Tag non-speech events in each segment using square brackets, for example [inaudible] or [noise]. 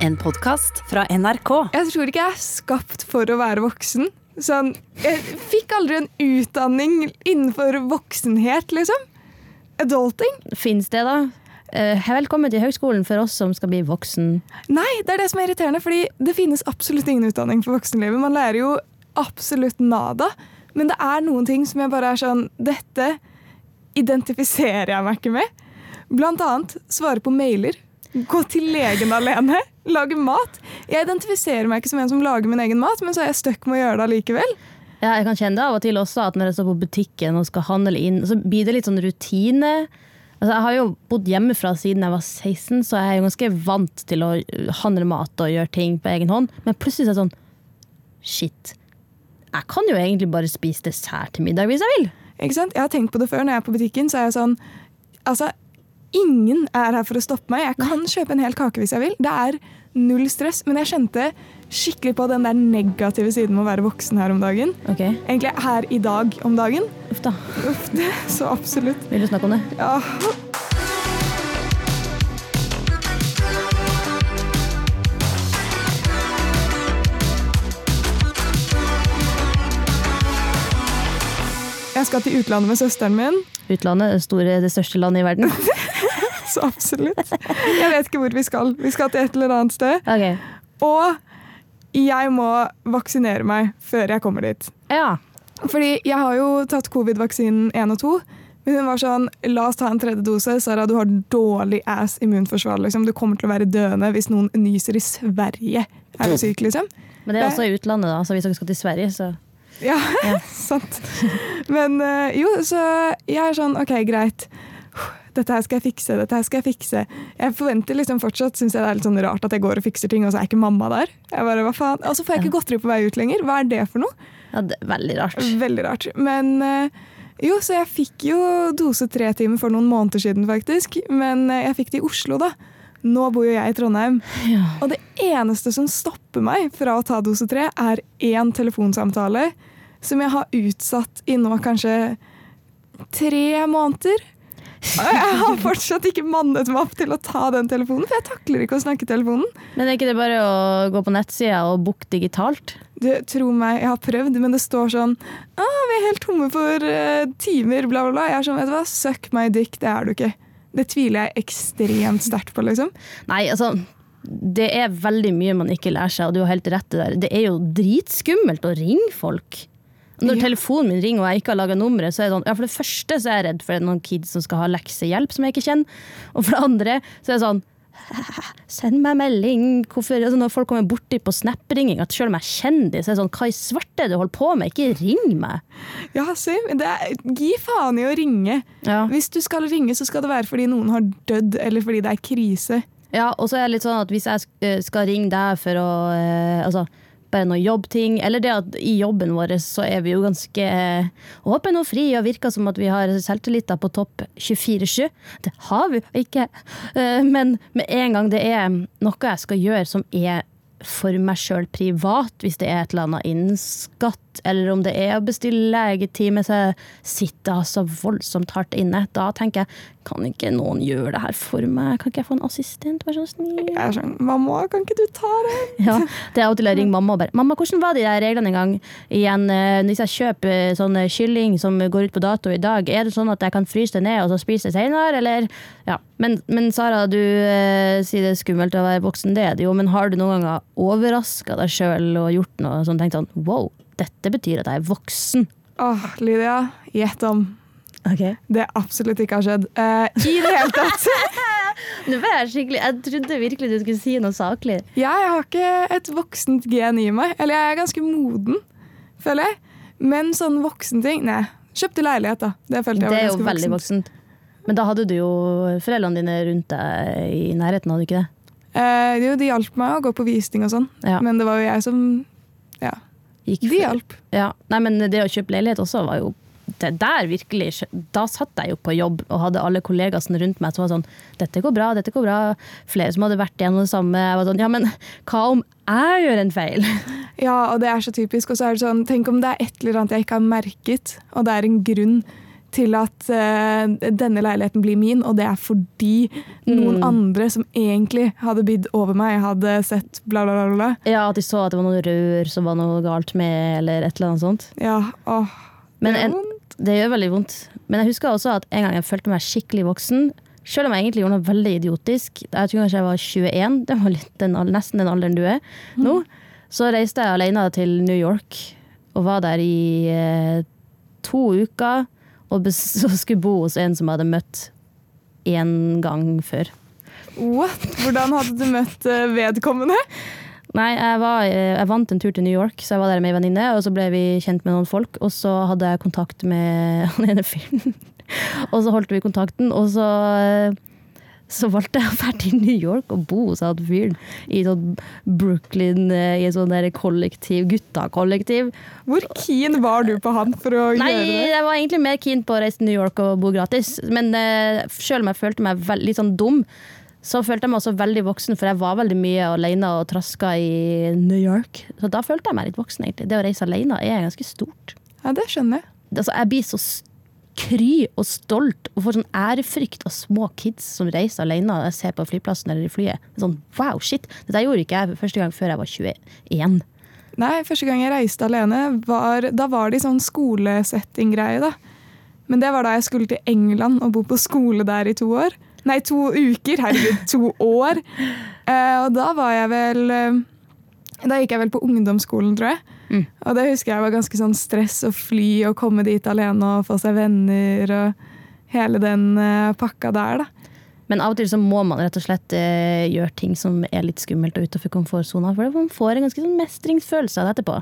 En podkast fra NRK. Jeg tror ikke jeg er skapt for å være voksen. Sånn, jeg fikk aldri en utdanning innenfor voksenhet, liksom. Adulting. Fins det, da? Eh, velkommen til høgskolen for oss som skal bli voksen. Nei, det er det som er irriterende, fordi det finnes absolutt ingen utdanning for voksenlivet. Man lærer jo absolutt nada. Men det er noen ting som jeg bare er sånn Dette identifiserer jeg meg ikke med. Blant annet svare på mailer. Gå til legen alene. Lage mat. Jeg identifiserer meg ikke som en som lager min egen mat, men så er jeg stuck med å gjøre det allikevel. Ja, jeg kan kjenne det av og til også, at når jeg står på butikken og skal handle inn, så blir det litt sånn rutine. Altså, jeg har jo bodd hjemmefra siden jeg var 16, så jeg er jo ganske vant til å handle mat og gjøre ting på egen hånd. Men plutselig er det sånn Shit. Jeg kan jo egentlig bare spise dessert til middag hvis jeg vil. Ikke sant? Jeg har tenkt på det før når jeg er på butikken. så er jeg sånn, altså, Ingen er her for å stoppe meg. Jeg kan kjøpe en hel kake hvis jeg vil. Det er null stress. Men jeg kjente skikkelig på den der negative siden med å være voksen her om dagen. Okay. Egentlig her i dag om dagen. uff da. Uff, det, så absolutt. Vil du snakke om det? Ja. Jeg skal til utlandet med søsteren min. Utlandet, det, store, det største landet i verden. [laughs] [laughs] Så absolutt. Jeg vet ikke hvor vi skal. Vi skal til et eller annet sted. Okay. Og jeg må vaksinere meg før jeg kommer dit. ja. Fordi jeg har jo tatt covid-vaksinen 1 og 2. Men hun var sånn La oss ta en tredje dose. Sara, du har dårlig ass immunforsvar. Liksom. Du kommer til å være døende hvis noen nyser i Sverige. Er du syk, liksom? Men det er også i utlandet, da. Så hvis dere skal til Sverige, så Ja, Ja. [laughs] sant. Men eh, jo, så jeg er sånn OK, greit. Dette her skal jeg fikse, dette her skal jeg fikse. Jeg forventer liksom fortsatt, synes jeg det er litt sånn rart at jeg går og fikser ting, og så er ikke mamma der. Jeg bare, hva faen? Og så får jeg ikke godteri på vei ut lenger. Hva er det for noe? Ja, det er veldig rart. Veldig rart. Men eh, jo, så jeg fikk jo dose tre timer for noen måneder siden, faktisk. Men eh, jeg fikk det i Oslo, da. Nå bor jo jeg i Trondheim. Ja. Og det eneste som stopper meg fra å ta dose tre, er én telefonsamtale som jeg har utsatt i nå kanskje tre måneder. [laughs] Jeg har fortsatt ikke mannet meg opp til å ta den telefonen, for jeg takler ikke å snakke i telefonen. Men er ikke det bare å gå på nettsida og booke digitalt? Du, tro meg, jeg har prøvd, men det står sånn Å, 'Vi er helt tomme for uh, timer', bla, bla, bla. Jeg er sånn, vet du hva, suck my dick, det er du ikke. Det tviler jeg ekstremt sterkt på, liksom. Nei, altså Det er veldig mye man ikke lærer seg, og du har helt rett i det der. Det er jo dritskummelt å ringe folk. Når Ja. telefonen min ringer og jeg ikke har laga nummeret, så er det sånn Ja, for det første så er jeg redd for det er noen kids som skal ha leksehjelp som jeg ikke kjenner. Og for det andre så er det sånn [laughs] Send meg melding. Hvorfor, altså når folk kommer borti på Snap-ringing, at selv om jeg kjenner dem, så er det sånn Hva i svarte er det du holder på med? Ikke ring meg. Ja. Er, gi faen i å ringe. Ja. Hvis du skal ringe, så skal det være fordi noen har dødd, eller fordi det er krise. Ja, og så er det litt sånn at hvis jeg eh, skal ringe deg for å eh, Altså, bare noen jobbting, eller det at i jobben vår så er vi jo ganske åpen åpne og fri og virker som at vi har selvtilliter på topp 24-7. Det har vi jo ikke. Eh, Men med en gang det er noe jeg skal gjøre som er for meg sjøl privat, hvis det er et eller annet innen skatt, eller om det er å bestille legetime, så jeg sitter så voldsomt hardt inne. Da tenker jeg, kan ikke noen gjøre det her for meg? Kan ikke jeg få en assistent, vær så snill? Jeg er sånn Mamma, kan ikke du ta det? [laughs] Ja, det er til jeg ringer mamma og bare 'Mamma, hvordan var de der reglene en gang?' Igjen, eh, hvis jeg kjøper eh, sånn eh, kylling som går ut på dato i dag, er det sånn at jeg kan fryse det ned og så spise det senere, eller? Ja. Men, men Sara, du eh, sier det er skummelt å være voksen, det er det jo, men har du noen ganger overraska deg sjøl og gjort noe sånn, tenkt sånn 'wow, dette betyr at jeg er voksen'? Åh, Lydia, gjett om Okay. det absolutt ikke har skjedd. Uh, I det hele tatt. [laughs] Nå ble jeg skikkelig Jeg trodde virkelig du skulle si noe saklig. Jeg har ikke et voksent gen i meg. Eller jeg er ganske moden, føler jeg. Men sånn voksenting Nei. Kjøpte leilighet, da. Det følte jeg var ganske voksent. Det er jo veldig voksent. Men da hadde du jo foreldrene dine rundt deg i nærheten, hadde du ikke det? Eh, jo, de hjalp meg å gå på visning og sånn, Ja. men det var jo jeg som Ja, Gikk de for- hjalp. Ja. Nei, men det å kjøpe leilighet også var jo det der virkelig Da satt jeg jo på jobb og hadde alle kollegaene rundt meg som var sånn 'Dette går bra, dette går bra.' Flere som hadde vært igjennom det samme. Jeg var sånn 'Ja, men hva om jeg gjør en feil?' Ja, og det er så typisk. Og så er det sånn, tenk om det er et eller annet jeg ikke har merket, og det er en grunn til at uh, denne leiligheten blir min, og det er fordi noen Mm. andre som egentlig hadde bydd over meg, hadde sett bla, bla, bla. bla. Ja, At de så at det var noen rør som var noe galt med, eller et eller annet sånt. Ja, åh. Men det vondt. Det gjør veldig vondt. Men jeg husker også at en gang jeg følte meg skikkelig voksen. Selv om jeg egentlig gjorde noe veldig idiotisk. Jeg tror kanskje jeg var 21, det var den, nesten den alderen du er nå. Så reiste jeg alene til New York og var der i eh, to uker. Og skulle bo hos en som hadde møtt én gang før. What? Hvordan hadde du møtt eh, vedkommende? Nei, jeg, var, eh, jeg vant en tur til New York, så jeg var der med ei venninne. Og så ble vi kjent med noen folk, og så hadde jeg kontakt med [laughs] han ene fyren. og så holdt vi kontakten, og så, eh, så valgte jeg å dra til New York og bo hos han fyren. I sånn Brooklyn, eh, i en sånn kollektiv, gutta-kollektiv. Hvor keen var du på han for å Nei, gjøre det? jeg var egentlig mer keen på å reise til New York og bo gratis. Men uh, selv om jeg følte meg litt sånn dum, så følte jeg meg også veldig voksen, for jeg var veldig mye alene og traska i New York. Så da følte jeg meg litt voksen, egentlig. Det å reise alene er ganske stort. Ja, det skjønner jeg. Altså, jeg blir så s- kry og stolt og får sånn ærefrykt av små kids som reiser alene og ser på flyplassen eller i flyet. Sånn, wow, shit. Dette gjorde ikke jeg første gang før jeg var 21. Nei, første gang jeg reiste alene, var, da var det i sånn skolesetting-greie, da. Men det var da jeg skulle til England og bo på skole der i to år. Nei, to uker. Herregud, to år. Eh, og da var jeg vel eh, Da gikk jeg vel på ungdomsskolen, tror jeg. Mm. Og det husker jeg var ganske sånn stress å fly og komme dit alene og få seg venner og hele den uh, pakka der, da. Men av og til så må man rett og slett uh, gjøre ting som er litt skummelt og utafor komfortsona, for man får en ganske sånn mestringsfølelse av det etterpå.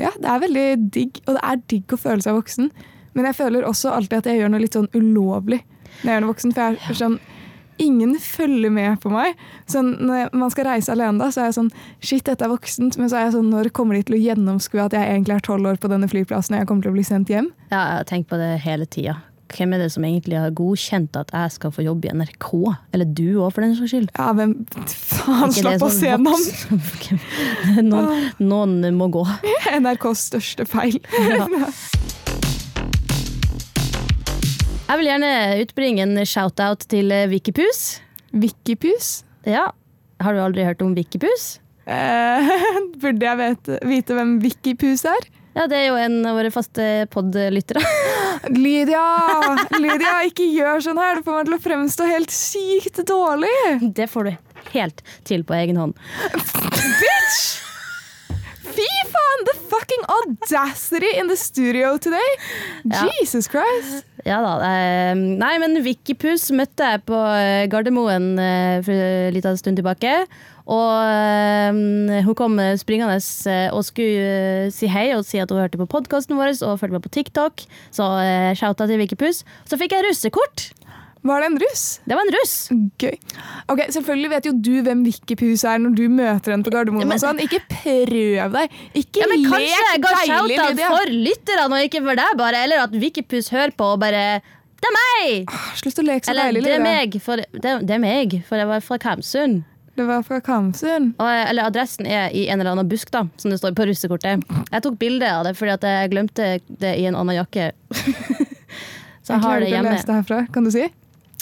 Ja, det er veldig digg, og det er digg å føle seg voksen. Men jeg føler også alltid at jeg gjør noe litt sånn ulovlig når jeg er noe voksen. For jeg er sånn Ingen følger med på meg. Sånn, når man skal reise alene, da, så er jeg sånn Shit, dette er voksent. Men så er jeg sånn Når kommer de til å gjennomskue at jeg egentlig er tolv år på denne flyplassen og jeg kommer til å bli sendt hjem? Ja, jeg har tenkt på det hele tida. Hvem er det som egentlig har godkjent at jeg skal få jobb i NRK? Eller du òg, for den saks skyld. Ja, hvem faen slapp sånn se navn? [laughs] noen, noen må gå. [laughs] NRKs største feil. Ja. [laughs] Jeg vil gjerne utbringe en shout-out til eh, Wikipus. Wikipus. Ja, Har du aldri hørt om Wikipus? Eh, [laughs] burde jeg vite, vite hvem Wikipus er? Ja, Det er jo en av våre faste pod-lyttere. [laughs] Lydia! Lydia, ikke gjør sånn her! Du får meg til å fremstå helt sykt dårlig! Det får du helt til på egen hånd. Bitch! Fy faen! The fucking audacity in the studio today! Ja. Jesus Christ! Ja da. eh, Nei, men Wikipus møtte jeg på Gardermoen Gardermoen litt for en liten stund tilbake. Og eh, hun kom springende eh, og skulle eh, si hei og si at hun hørte på podkasten vår og fulgte med på TikTok. Så shouta til Wikipus. Så fikk jeg russekort. Var det en russ? Det var en russ. Gøy. Ok, Selvfølgelig vet jo du hvem Wikipus er når du møter henne på Gardermoen. Ja, men- og sånn. Ikke prøv deg! Ikke Ja, men Kanskje jeg lek ga shout-out for lytterne og ikke for deg, bare. Eller at Wikipus hører på og bare Det er meg! Ah, Slutt å leke så Eller deilig, det er meg, for det, det er meg, for jeg var fra Kamsund. Det var fra Kamsund. Eller adressen er i en eller annen busk, da, som det står på russekortet. Jeg tok bilde av det fordi jeg glemte det i en annen jakke. [laughs] Så jeg har det hjemme. Kan du si?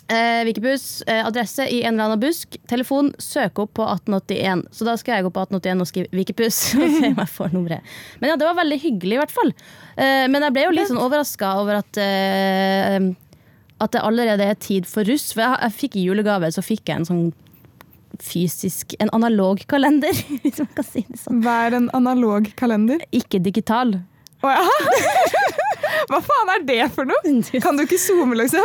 Eh, Vikebus, eh, adresse i en eller annen busk. Telefon, søk opp på 1881. Så da skal jeg gå på 1881 og skrive Vikepus. [laughs] og se om jeg får nummeret. Men ja, det var veldig hyggelig, i hvert fall. Eh, men jeg ble jo litt sånn overraska over at eh, at det allerede er tid for russ. For jeg, jeg fikk i julegave så fikk jeg en sånn fysisk En analog kalender, [laughs] hvis man kan si det sånn. Vær en analog kalender. Ikke digital. Oh, ja! [laughs] Hva faen er det for noe? Kan du ikke zoome, liksom?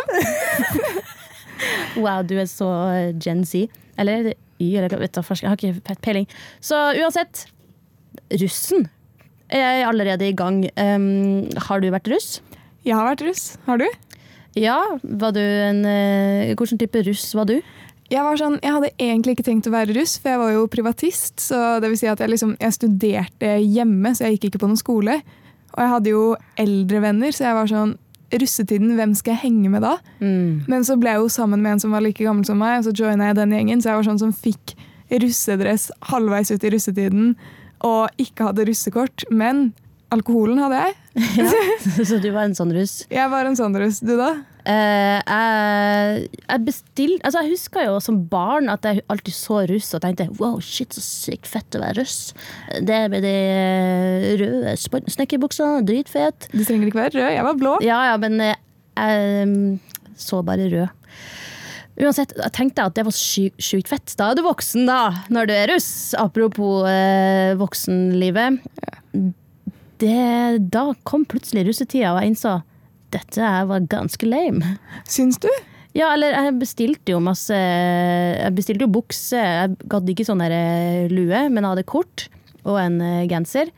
Wow, du er så eh, Gen Z. Eller er det Y, eller vet du, jeg har ikke pe- peiling. Så uansett, russen er allerede i gang. Um, har du vært russ? Jeg har vært russ. Har du? Ja. Var du en uh, Hvilken type russ var du? Jeg, var sånn, jeg hadde egentlig ikke tenkt å være russ, for jeg var jo privatist. Så det vil si at jeg, liksom, jeg studerte hjemme, så jeg gikk ikke på noen skole. Og jeg hadde jo eldre venner, så jeg var sånn Russetiden, hvem skal jeg henge med da? Mm. Men så ble jeg jo sammen med en som var like gammel som meg, og så joina jeg den gjengen. Så jeg var sånn som fikk russedress halvveis ut i russetiden og ikke hadde russekort. Men alkoholen hadde jeg. [laughs] [laughs] Så du var en sånn russ. Jeg var en sånn russ. Du, da? Eh, jeg, jeg bestilte Altså, jeg husker jo som barn at jeg alltid så russ og tenkte wow, shit, så sykt fett å være russ. Det med de eh, røde snekkerbuksene, snekkerbuksa, dritfet. Du trenger ikke være rød. Jeg var blå. Ja, ja, men eh, jeg mm, så bare rød. Uansett, jeg tenkte at det var sykt, sykt fett. Da er du voksen, da, når du er russ. Apropos uh, voksenlivet. Det, da kom plutselig russetida, og jeg innså dette var ganske lame. Syns du? Ja, eller jeg bestilte jo masse Jeg bestilte jo bukse. Jeg gadd ikke sånn eh, lue, men jeg hadde kort og en eh, genser.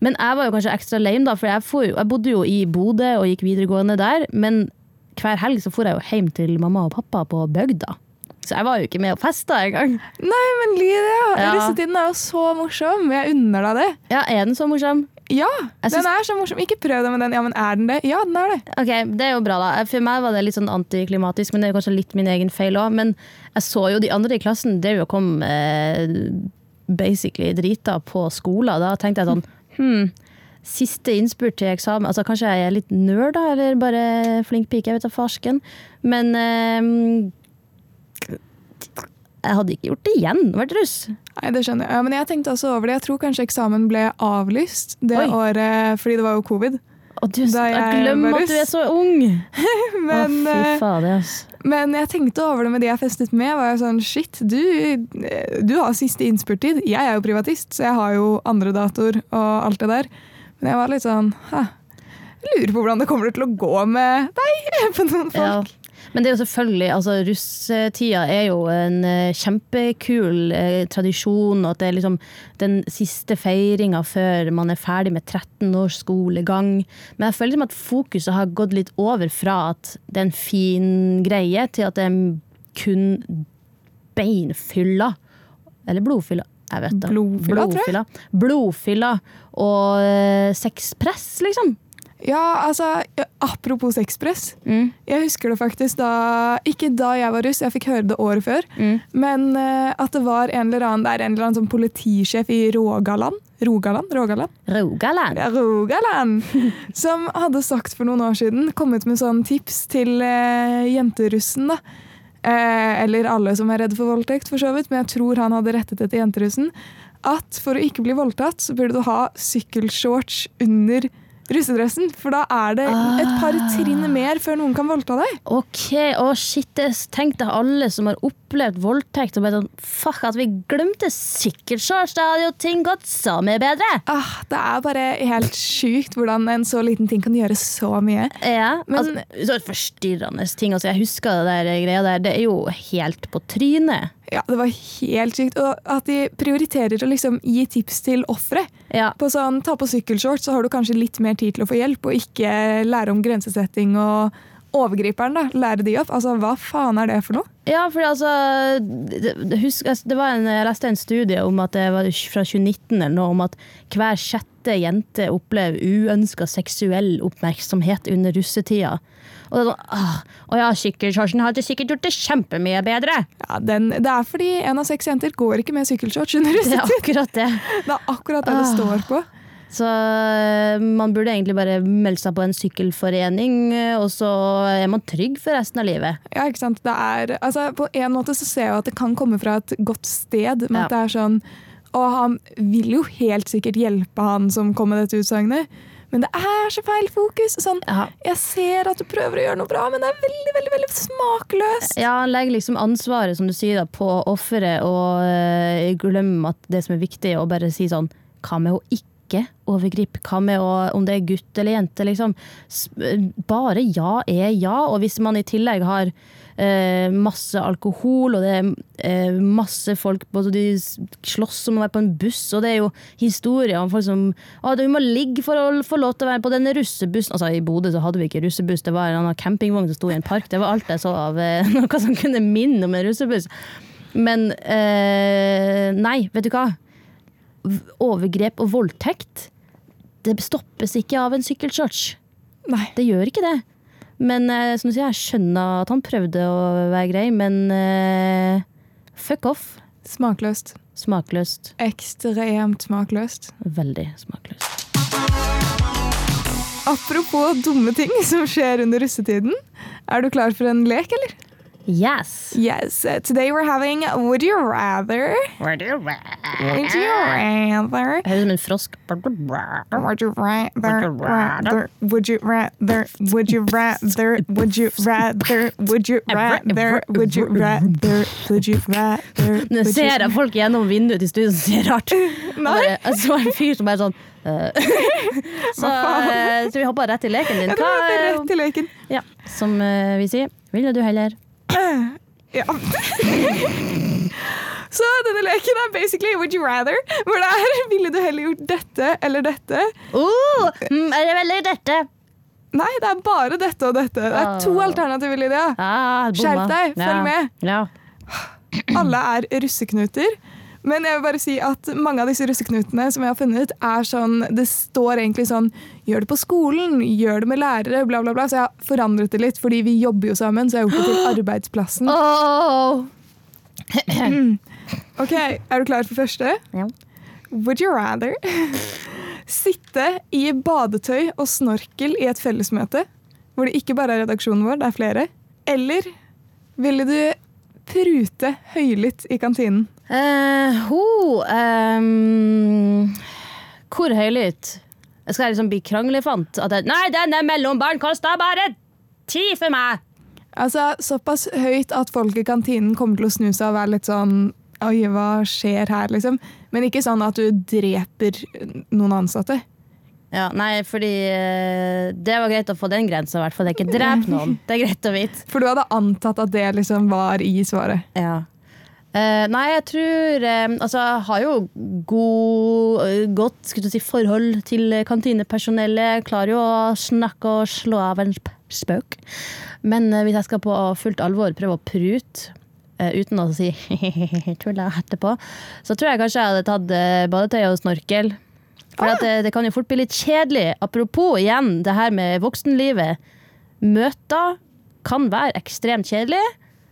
Men jeg var jo kanskje ekstra lame, da, for jeg, jo- jeg bodde jo i Bodø og gikk videregående der. Men hver helg så for jeg jo hjem til mamma og pappa på bygda. Så jeg var jo ikke med og festa engang. Nei, men Lydia, Ja. russetiden er jo så morsom. Jeg unner deg det. Ja, er den så morsom? Ja, Jeg den synes... er så morsom. Ikke prøv deg med den. Ja, men er den det? Ja, den er det. Ok, Det er jo bra, da. For meg var det litt sånn antiklimatisk, men det er kanskje litt min egen feil òg. Men jeg så jo de andre i klassen drev jo og kom eh, basically drita på skolen. Da tenkte jeg sånn hm, Siste innspurt til eksamen Altså Kanskje jeg er litt nerd, da, eller bare flink pike, jeg vet da farsken. Men eh, jeg hadde ikke gjort det igjen, vært russ. Nei, det skjønner jeg. Ja, men jeg tenkte også over det. Jeg tror kanskje eksamen ble avlyst det Oi. året fordi det var jo covid. Og du, Da jeg var at du er så ung! [laughs] Men, Å, fy eh, fader, ass. men jeg tenkte over det med de jeg festet med. var jeg sånn, shit, du, du har siste innspurttid. Jeg er jo privatist, så jeg har jo andre datoer og alt det der. Men jeg var litt sånn Hæ. Lurer på hvordan det kommer til å gå med deg [laughs] på noen folk. Ja. Men det er jo selvfølgelig, altså russetida er jo en eh, kjempekul eh, tradisjon, og at det er liksom den siste feiringa før man er ferdig med 13 års skolegang. Men jeg føler liksom at fokuset har gått litt over fra at det er en fin greie, til at det er kun beinfylla. Eller blodfylla. Jeg vet det. Blodfylla. Blodfylla. Blodfylla og eh, sexpress, liksom. Ja, altså, apropos Ekspress. Mm. Jeg husker det faktisk da Ikke da jeg var russ, jeg fikk høre det året før. Mm. Men uh, at det var en eller annen, det er en eller annen sånn politisjef i Rogaland Rogaland? Rogaland? Rogaland. Ja, Rogaland! [laughs] Som hadde sagt for noen år siden, kommet med sånn tips til uh, jenterussen. da. Uh, eller alle som er redde for voldtekt, for så vidt, men jeg tror han hadde rettet det til jenterussen. At for å ikke bli voldtatt, så burde du ha sykkelshorts under russedressen. For da er det et par trinn mer før noen kan voldta deg. Ok, å shit, det tenk deg alle som har opplevd voldtekt og bare sånn Fuck, at vi glemte sykkelshorts, da hadde jo ting gått så mye bedre. Ah, det er bare helt sjukt hvordan en så liten ting kan gjøre så mye. Ja, Men- altså, så forstyrrende ting. Altså, jeg husker det der greia der. Det er jo helt på trynet. Ja, Det var helt sykt. Og at de prioriterer å liksom gi tips til ofre. Ja. På sånn, Ta på sykkelshorts, så har du kanskje litt mer tid til å få hjelp, og ikke lære om grensesetting og overgriperen. da, Lære de opp. Altså, Hva faen er det for noe? Ja, for altså husk, altså, det var en, Jeg leste en studie om at det var fra 2019 eller noe, om at hver sjette jente opplever uønska seksuell oppmerksomhet under russetida. Og det er sånn, å ja, sykkelshortsen hadde sikkert gjort det kjempemye bedre. Ja, den, Det er fordi en av seks jenter går ikke med sykkelshorts under Det er akkurat det. Det er akkurat det det står på. Så eh, man burde egentlig bare melde seg på en sykkelforening, eh, og så er man trygg for resten av livet. Ja, ikke sant? Det er, altså, på en måte så ser jeg at det kan komme fra et godt sted. Men Ja. at det er sånn, Og han vil jo helt sikkert hjelpe han som kom med dette utsagnet. Men det er så feil fokus. Sånn, Ja. jeg ser at du prøver å gjøre noe bra, men det er veldig veldig, veldig smakløst. Ja, legg liksom ansvaret som du sier da, på offeret, og øh, glemmer at det som er viktig, er å bare si sånn Hva med å ikke overgripe? Hva med å, om det er gutt eller jente? Liksom. Bare ja er ja. Og hvis man i tillegg har eh, masse alkohol, og det er eh, masse folk både de slåss om å være på en buss, og det er jo historier om folk som å, du må ligge for å få lov til å være på denne russebussen. Altså I Bodø så hadde vi ikke russebuss, det var en annen campingvogn som sto i en park. Det var alt jeg så av eh, [laughs] noe som kunne minne om en russebuss. Men eh, nei, vet du hva? Overgrep og voldtekt, det stoppes ikke av en sykkelshorts. Det gjør ikke det. Men eh, som du sier, jeg skjønner at han prøvde å være grei, men eh, fuck off. Smakløst. Smakløst. Ekstremt smakløst. Veldig smakløst. apropos dumme ting som skjer under russetiden. Er du klar for en lek, eller? Yes. Yes. uh, Today we're having Would you rather? Would you rather? Høres ut som en frosk. Would you rather? rather? Would you rather? Would you rather? Would you rather? Would you rather? Would you rather? Would you rather? Nå ser jeg folk gjennom vinduet til studio som sier rart. Nei. Jeg så en fyr som bare sånn eh. Så, eh, så vi hopper rett i leken din. Hva, eh, rett i leken. ja, som eh, vi sier, ville du heller Ja. Så denne leken er basically Would you rather? Hvor det er Ville du heller gjort dette eller dette? Uh, det veldig dette? Nei, det er bare dette og dette. Det er to Ah. alternativer, Lydia. Ah. Skjerp deg, følg ja. med. Ja. Alle er russeknuter. Men jeg vil bare si at mange av disse russeknutene som jeg har funnet, er sånn Det står egentlig sånn Gjør det på skolen, gjør det med lærere, bla, bla, bla. Så jeg har forandret det litt, fordi vi jobber jo sammen, så jeg har gjort det til [gasps] arbeidsplassen. Oh. Ok, Er du klar for første? Ja. Would you rather [laughs] sitte i badetøy og snorkel i et fellesmøte, hvor det ikke bare er redaksjonen vår, det er flere, eller ville du prute høylytt i kantinen? Uh, ho, um, hvor høylytt? Skal liksom bli kranglefant? At jeg, Nei, denne mellombaren koster bare ti for meg! Altså, Såpass høyt at folk i kantinen kommer til å snu seg og være litt sånn Oi, hva skjer her, liksom? Men ikke sånn at du dreper noen ansatte. Ja, nei, fordi eh, det var greit å få den grensa, i hvert fall. Det er ikke drep noen. Det er greit å vite. [laughs] For du hadde antatt at det liksom var i svaret. Ja. Eh, nei, jeg tror eh, Altså, jeg har jo god, uh, godt skulle du si, forhold til kantinepersonellet. Klarer jo å snakke og slå av en spøk. Men uh, hvis jeg skal på fullt alvor prøve å prute uten å si [laughs] tulla etterpå, så tror jeg kanskje jeg hadde tatt badetøy og snorkel. For at det, det kan jo fort bli litt kjedelig. Apropos igjen det her med voksenlivet. Møter kan være ekstremt kjedelig.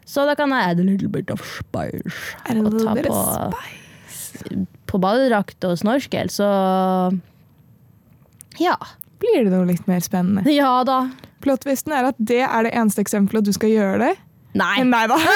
Så da kan jeg add a little bit of spice. Og little ta bit på, of på badedrakt og snorkel, så Ja. Blir det noe litt mer spennende? [laughs] Ja da. Plottvisten er at det er det eneste eksempelet du skal gjøre det. Nei. Nei da. [laughs]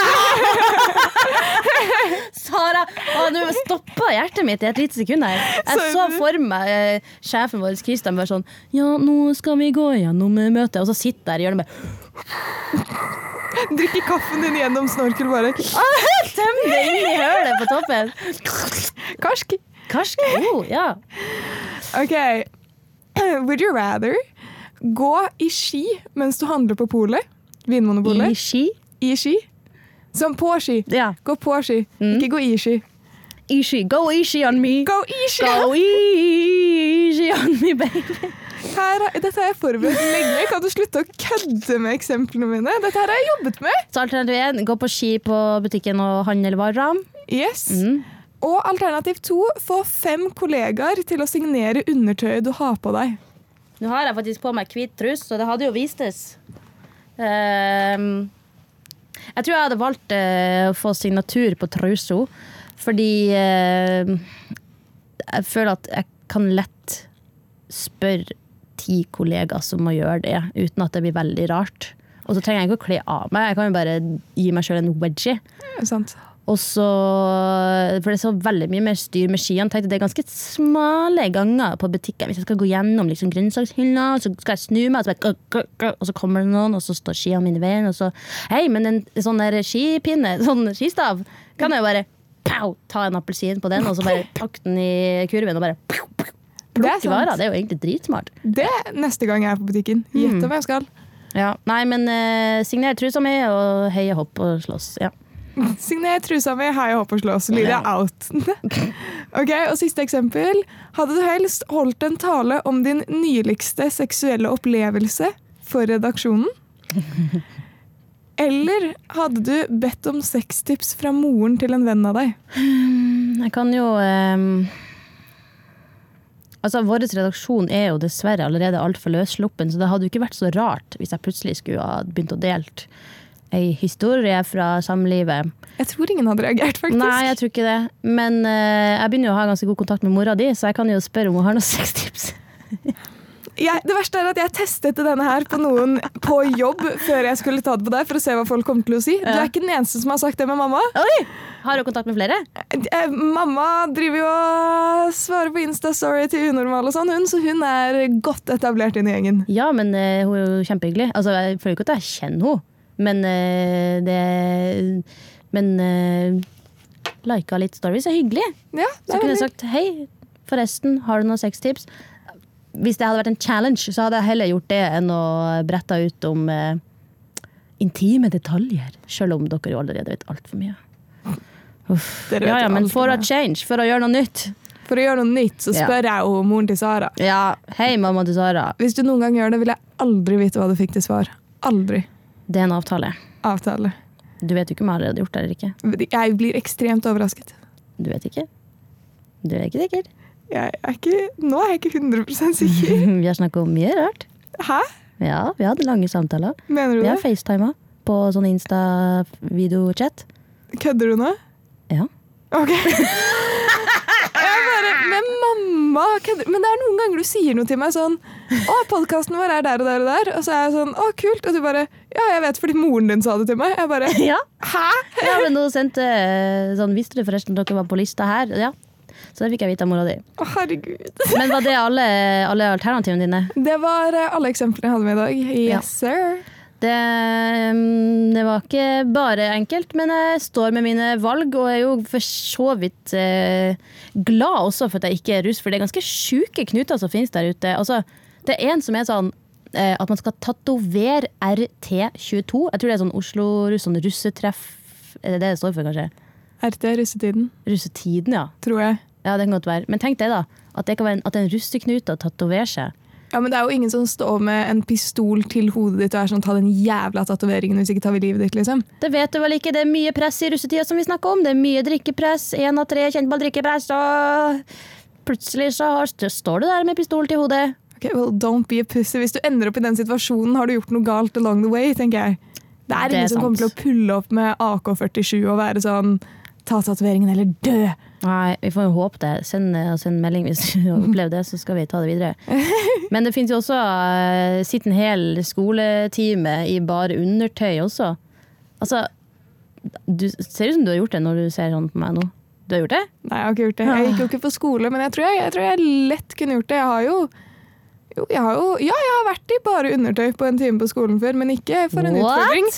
Sara! Å, du stoppa hjertet mitt i et lite sekund her. Jeg så for meg eh, sjefen vår Kristian bare sånn Ja, nå skal vi gå gjennom møtet. Og så sitter jeg i hjørnet bare [laughs] Drikke kaffen din gjennom snorkel, bare. Tøm det inn i hølet på toppen. Karsk. Karsk. Oh, ja. Ok. [clears throat] Would you rather gå i ski mens du handler på polet? I ski. I ski? Som på ski. Ja. Gå på ski, Mm. ikke gå i ski. Ishi. Go easy on me. Go i ski! Go easy on me, baby. Her, dette har jeg forberedt lenge. Kan du slutte å kødde med eksemplene mine? Dette her har jeg jobbet med. Så alternativ én, gå på ski på butikken og handle varer. Yes. Mm. Og alternativ to, få fem kollegaer til å signere undertøyet du har på deg. Nå har jeg faktisk på meg hvit trus, så det hadde jo vistes. Ehm, jeg tror jeg hadde valgt uh, å få signatur på trusa, fordi uh, jeg føler at jeg kan lett spørre ti kollegaer som må gjøre det, uten at det blir veldig rart. Og så trenger jeg ikke å kle av meg, jeg kan jo bare gi meg sjøl en wedgie. Sant? Og så, For det er så veldig mye mer styr med skiene. Tenkte det er ganske smale ganger på butikken. Hvis jeg skal gå gjennom liksom, grønnsakshylla, så skal jeg snu meg, og så, bare, gø, gø, og så kommer det noen, og så står skiene mine i veien. Og så Hei, men en sånn der skipinne, [laughs] sånn skistav, kan jeg jo bare pow, ta en appelsin på den, og så bare [laughs] pakke den i kurven og bare pow, plukke varer. Det er jo egentlig dritsmart. Det er neste gang jeg er på butikken. Mm. Gjett om jeg skal. Ja. Nei, men uh, signer trusa mi og heie hopp og slåss. Ja. [laughs] Signer trusa mi, heie hopp og slåss. Lydia Ja. out. [laughs] ok, og Siste eksempel. Hadde du helst holdt en tale om din nyligste seksuelle opplevelse for redaksjonen? [laughs] Eller hadde du bedt om sextips fra moren til en venn av deg? Jeg kan jo ehm, Altså, Vår redaksjon er jo dessverre allerede altfor løssluppen, så det hadde jo ikke vært så rart hvis jeg plutselig skulle ha begynt å dele ei historie fra samlivet. Jeg tror ingen hadde reagert, faktisk. Nei, jeg tror ikke det. Men uh, jeg begynner jo å ha ganske god kontakt med mora di, så jeg kan jo spørre om hun har noen [laughs] sextips. Jeg, det verste er at jeg testet denne her på noen på jobb før jeg skulle ta det på deg, for å se hva folk kommer til å si. Du er ikke den eneste som har sagt det med mamma. Oi! Har du kontakt med flere? Eh, Mamma driver jo og svarer på Insta-story til unormal og sånn, hun, så hun er godt etablert inn i gjengen. Ja, men eh, hun er jo kjempehyggelig. Altså, jeg føler ikke at jeg kjenner henne, men eh, det Men uh, lika litt stories er hyggelig. Ja, det Så er kunne jeg sagt hei, forresten, har du noen sextips? Hvis det hadde vært en challenge, så hadde jeg heller gjort det enn å brette ut om eh, intime detaljer. Selv om dere jo allerede vet altfor mye. Uff. Ja, ja, men for å change, for å gjøre noe nytt. For å gjøre noe nytt, så Ja. spør jeg jo moren til Sara. Ja, hei, mamma til Sara. Hvis du noen gang gjør det, vil jeg aldri vite hva du fikk til svar. Aldri. Det er en avtale. Avtale. Du vet jo ikke om jeg allerede har gjort det eller ikke. Jeg blir ekstremt overrasket. Du vet ikke. Du er ikke sikker. Jeg er ikke, nå er jeg ikke 100% sikker. [laughs] Vi har snakka om mye rart. Hæ? Ja, vi hadde lange samtaler. Mener du Vi har det? facetima på sånn Insta-videochat. Kødder du nå? Ja. Ok. [laughs] Jeg bare Men mamma kødder Men det er noen ganger du sier noe til meg sånn Å, podkasten vår er der og der og der. Og så er jeg sånn Å, kult. Og du bare Ja, jeg vet fordi moren din sa det til meg. Jeg bare [laughs] ja. Hæ? Ja, men hun sendte sånn Visste du forresten at dere var på lista her? Ja. Så det fikk jeg vite av mora di. Å, herregud. Men var det alle, alle alternativene dine? Det var eh, alle eksemplene jeg hadde med i dag. Ja. Yes, sir. Det, mm, det var ikke bare enkelt, men jeg står med mine valg og er jo for så vidt eh, glad også for at jeg ikke er russ, for det er ganske sjuke knuter som finnes der ute. Altså, det er en som er sånn eh, at man skal tatovere RT22. Jeg tror det er sånn Oslo-russ, sånn russetreff. Er det det det står for, kanskje? RT russetiden, Russetiden, ja. tror jeg. Ja, det kan godt være. Men tenk deg, da. At det kan være en, at en russeknute tatoverer tatovere seg. Ja, men Det er jo ingen som står med en pistol til hodet ditt og er sånn ta den jævla tatoveringen hvis ikke tar vi livet ditt, liksom. Det vet du vel ikke, det er mye press i russetida som vi snakker om. Det er mye drikkepress. Én av tre kjentball drikkepress, og plutselig så har, står du der med pistol til hodet. Ok, well, don't be a pussy. Hvis du ender opp i den situasjonen, har du gjort noe galt along the way, tenker jeg. Det er Det er ingen som kommer til å pulle opp med AK-47 og være sånn ta tatoveringen eller dø. Nei, vi får jo håpe det. Send, en melding hvis du [laughs] har opplevd det, så skal vi ta det videre. [laughs] Men det finnes jo også uh, sitt en hel skoletime i bare undertøy også. Altså, du ser ut som du har gjort det når du ser sånn på meg nå. Du har gjort det? Nei, jeg har ikke gjort det. Jeg gikk jo ikke på skole, men jeg tror jeg, jeg, tror jeg lett kunne gjort det. Jeg har jo, jo, jeg har jo Ja, jeg har vært i bare undertøy på en time på skolen før, men ikke for en utfordring.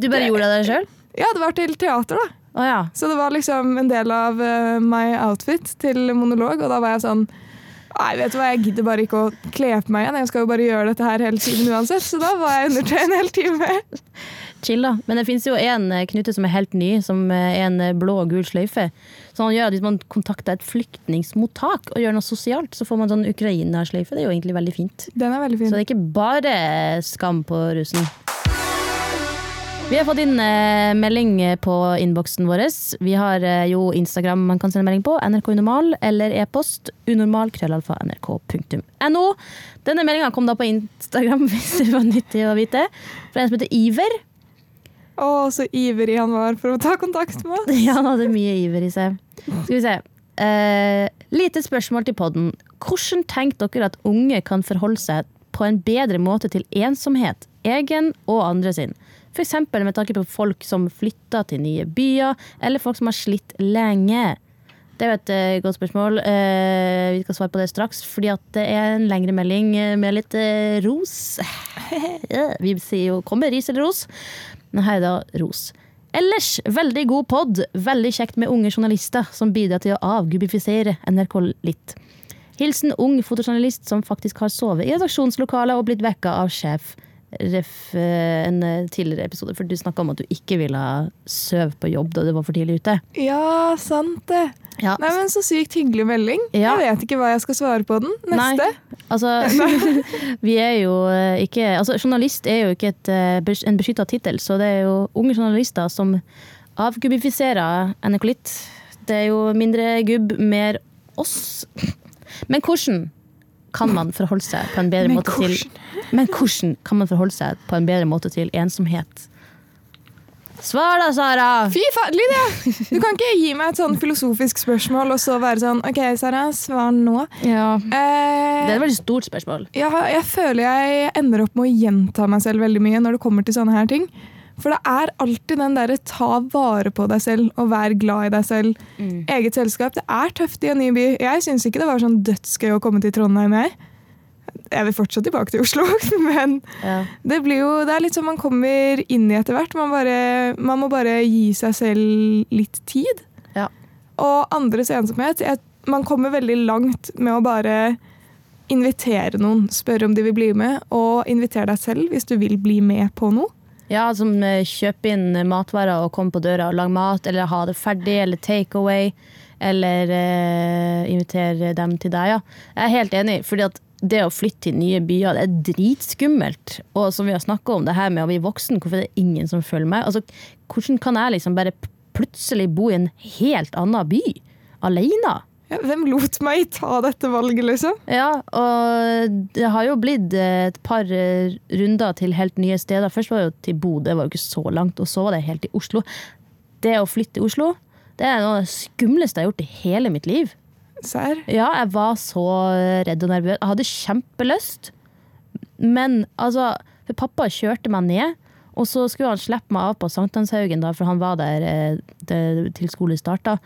Du bare gjorde det deg sjøl? Ja, det var til teater, da. Å ja. Så det var liksom en del av uh, my outfit til monolog, og da var jeg sånn Nei, vet du hva, jeg gidder bare ikke å kle på meg igjen. Jeg skal jo bare gjøre dette her hele tiden uansett. Så da var jeg undertøy en hel time. Chill, da. Men det finnes jo en eh, knute som er helt ny, som eh, er en blå og gul sløyfe. Så han gjør at hvis man kontakter et flyktningmottak og gjør noe sosialt, så får man sånn Ukraina-sløyfe. Det er jo egentlig veldig fint. Den er veldig Så det er ikke bare skam på russen. Vi har fått inn eh, melding på innboksen vår. Vi har eh, jo Instagram man kan sende melding på, NRK Unormal, eller e-post unormal krøllalfa nrk.no. Denne meldinga kom da på Instagram, [laughs] hvis det var nyttig å vite. Fra en som heter Iver. Å, så ivrig han var for å ta kontakt med oss. [laughs] Ja, han hadde mye iver i seg. Skal vi se. Eh, lite spørsmål til podden. Hvordan tenker dere at unge kan forholde seg på en bedre måte til ensomhet, egen og andre sin? F.eks. med tanke på folk som flytter til nye byer, eller folk som har slitt lenge. Det er jo et eh, godt spørsmål. Eh, vi skal svare på det straks, fordi at det er en lengre melding eh, med litt ros. [laughs] Vi sier jo 'kommer ris eller ros', er det ros. Ellers veldig god pod. Veldig kjekt med unge journalister som bidrar til å avgubifisere NRK litt. Hilsen ung fotojournalist som faktisk har sovet i redaksjonslokalet og blitt vekka av sjef. Ref eh, en eh, tidligere episode, for du snakka om at du ikke ville sove på jobb da du var for tidlig ute. Ja, sant det. Ja, Nei, men Så sykt hyggelig melding. Ja. Jeg vet ikke hva jeg skal svare på den. Neste. Nei, altså [laughs] Vi er jo eh, ikke Altså, journalist er jo ikke et, en beskytta tittel, så det er jo unge journalister som avgubifiserer NRK litt. Det er jo mindre gubb, mer oss. Men hvordan kan man forholde seg på en bedre Men måte til Men hvordan kan man forholde seg på en bedre måte til ensomhet? Svar da, Sara! Fy faen, Lydia! Du kan ikke gi meg et sånn filosofisk spørsmål og så være sånn OK, Sara, svar nå. Ja. Eh, Det er et veldig stort spørsmål. Jeg, jeg føler jeg ender opp med å gjenta meg selv veldig mye når det kommer til sånne her ting. For det er alltid den derre ta vare på deg selv og vær glad i deg selv. Mm. Eget selskap. Det er tøft i en ny by. Jeg syns ikke det var sånn dødsgøy å komme til Trondheim. Jeg, jeg vil fortsatt tilbake til Oslo, [laughs] men Ja. det blir jo Det er litt sånn man kommer inn i etter hvert. Man, bare, man må bare gi seg selv litt tid. Ja. Og andres ensomhet Man kommer veldig langt med å bare invitere noen, spørre om de vil bli med, og invitere deg selv hvis du vil bli med på noe. Ja, som kjøper kjøpe inn matvarer og komme på døra og lage mat, eller ha det ferdig, eller take away, eller eh, invitere dem til deg. Ja. Jeg er helt enig, fordi at det å flytte til nye byer, det er dritskummelt. Og som vi har snakka om, det her med å bli voksen, hvorfor er det ingen som følger meg? Altså, hvordan kan jeg liksom bare plutselig bo i en helt annen by? Alene? Hvem lot meg ta dette valget, liksom? Ja, og det har jo blitt eh, et par eh, runder til helt nye steder. Først var det jo til Bodø, det var jo ikke så langt, og så var det helt til Oslo. Det å flytte til Oslo, det er noe av det skumleste jeg har gjort i hele mitt liv. Sær? Ja, jeg var så redd og nervøs. Jeg hadde kjempelyst, men altså For pappa kjørte meg ned, og så skulle han slippe meg av på Sankthanshaugen, for han var der eh, til skole starta.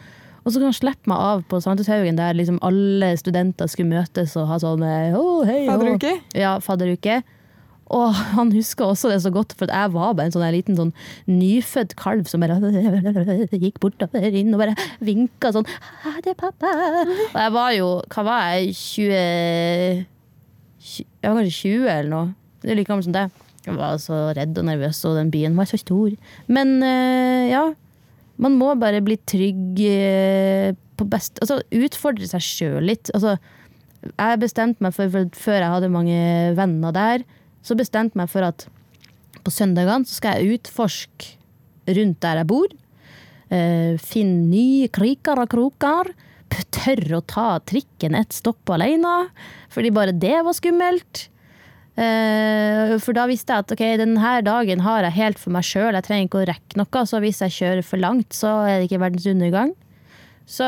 Og så kunne han slippe meg av på Sankthanshaugen, der liksom alle studenter skulle møtes og ha sånn oh, «Å, hei, oh. Fadderuke? Ja, fadderuke. Og han husker også det så godt, for jeg var bare en sånn liten sånn nyfødt kalv som bare [laughs] gikk bortover inn og bare vinka sånn Ha det, pappa. Og jeg var jo Hva var jeg? 20 Jeg var kanskje 20 eller noe. Det er like gammel som deg. Jeg var så redd og nervøs, og den byen var så stor. Men eh, ja. Man må bare bli trygg eh, på best Altså utfordre seg sjøl litt. Altså, jeg bestemte meg for, for Før jeg hadde mange venner der, så bestemte jeg meg for at på søndagene skal jeg utforske rundt der jeg bor. Uh, finne nye kriker og kroker. Tørre å ta trikken ett stopp alene, fordi bare det var skummelt. Eh, for da visste jeg at ok, denne dagen har jeg helt for meg sjøl, jeg trenger ikke å rekke noe. Så hvis jeg kjører for langt, så er det ikke verdens undergang. Så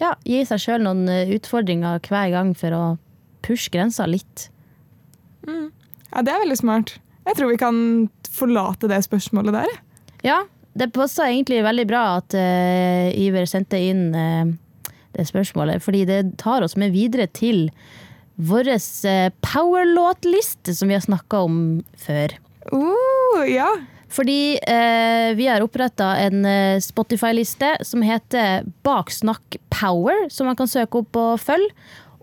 ja, gi seg sjøl noen eh, utfordringer hver gang for å pushe grensa litt. Ja, det er veldig smart. Jeg tror vi kan forlate det spørsmålet der. Ja, det passa egentlig veldig bra at uh, Iver sendte inn uh, det spørsmålet, fordi det tar oss med videre til vår uh, powerlåtliste som vi har snakka om før. Uh, ja. Fordi eh, vi har oppretta en eh, Spotify-liste som heter Baksnakk Power, som man kan søke opp og følge.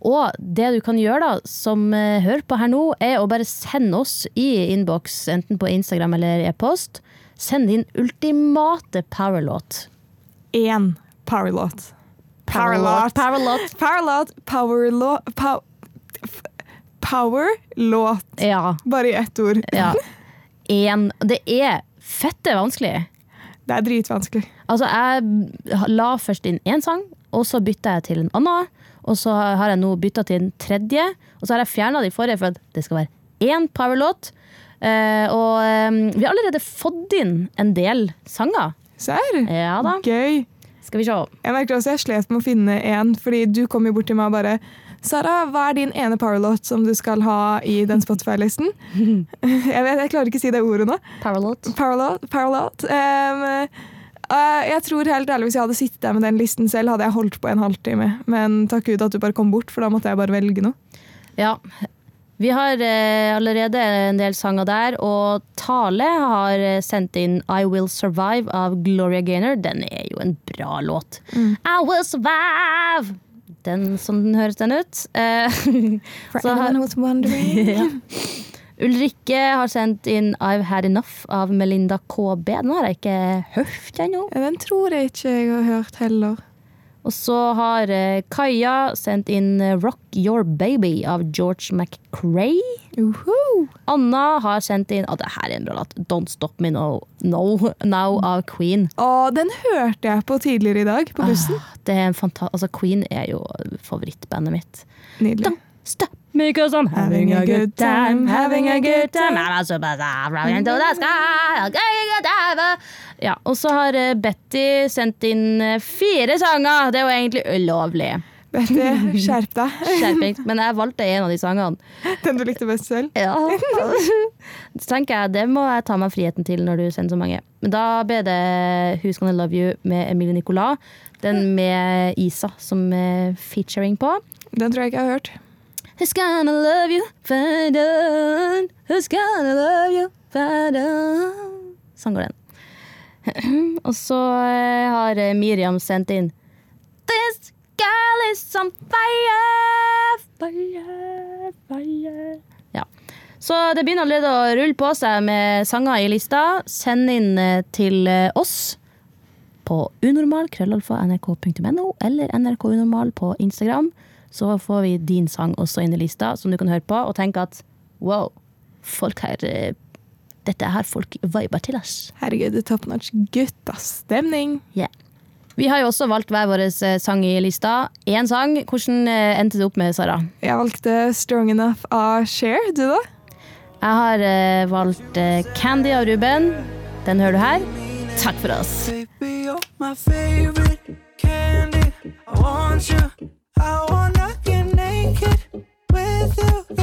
Og det du kan gjøre, da, som eh, hører på her nå, er å bare sende oss i innboks, enten på Instagram eller e-post, send din ultimate powerlåt. Én powerlåt. Powerlåt. Powerlåt. Powerlåt. Powerlåt. Pow Powerlåt. Ja. Bare i ett ord. ja. [laughs] En. Det er fette vanskelig. Det er dritvanskelig. Altså, jeg la først inn én sang, og så bytta jeg til en annen. Og så har jeg nå bytta til en tredje, og så har jeg fjerna de forrige for at det skal være én powerlåt. Uh, og um, vi har allerede fått inn en del sanger. Serr? Ja da. Gøy. Skal vi se. Jeg merker også jeg slet med å finne en, fordi du kom jo bort til meg og bare Sara, hva er din ene powerlot som du skal ha i den Spotify-listen? [laughs] jeg, vet, jeg klarer ikke å si det ordet nå. Powerlot. Powerlåt. powerlåt. Um, uh, jeg tror helt ærlig Hvis jeg hadde sittet der med den listen selv, hadde jeg holdt på en halvtime. Men takk Gud at du bare kom bort, for da måtte jeg bare velge noe. Ja. Vi har eh, allerede en del sanger der, og Tale har eh, sendt inn I Will Survive av Gloria Gaynor. Den er jo en bra låt. I will survive! Den, som den høres den ut. Eh, [laughs] For anyone who's wondering. [laughs] ja. Ulrikke har sendt inn I've Had Enough av Melinda KB. Den har jeg ikke hørt ennå. Den tror jeg ikke jeg har hørt heller. Og så har eh, Kaja sendt inn eh, Rock Your Baby av George McCrae. Uhu. Anna har sendt inn oh, det her er en bra låt. Don't Stop Me No, no Now av Queen. Og den hørte jeg på tidligere i dag på bussen. Ah, det er en fanta altså, Queen er jo favorittbandet mitt. Nydelig. Don't stop me Because I'm having a good time, having a good time I'm a superstar, running into the sky, I'm a good time. Ja, og så har eh, Betty sendt inn eh, fire sanger. Det er jo egentlig ulovlig. Betty, skjerp deg. [laughs] Skjerping. Men jeg valgte en av de sangene. Den du likte best selv. Ja. [laughs] Så tenker jeg, det må jeg ta meg friheten til når du sender så mange. Men da ble det Who's Gonna Love You med Emilie Nicolas. Den med Isa som er featuring på. Den tror jeg ikke jeg har hørt. Who's gonna love you, Fadon? Who's gonna love you, Fadon? Sånn går den. [laughs] Og så eh, har eh, Miriam sendt inn This girl is on fire, fire, fire. Ja. Så det begynner allerede å rulle på seg med sanger i lista. Send inn eh, til oss på unormal, krøllalfa, nrk.no, eller nrkunormal på Instagram. Så får vi din sang også inn i lista, som du kan høre på, og tenke at wow, folk her Dette har folk viber til oss. Herregud, det er top notch guttastemning. Yeah. Vi har jo også valgt hver vår eh, sang i lista. Én sang. Hvordan eh, endte det opp med, Sara? Jeg valgte Strong Enough av Cher. Du, da? Jeg har uh, valgt uh, Candy av Ruben. Den hører du her. Takk for oss. Baby, you're my favorite candy. I want you. I wanna get naked with you.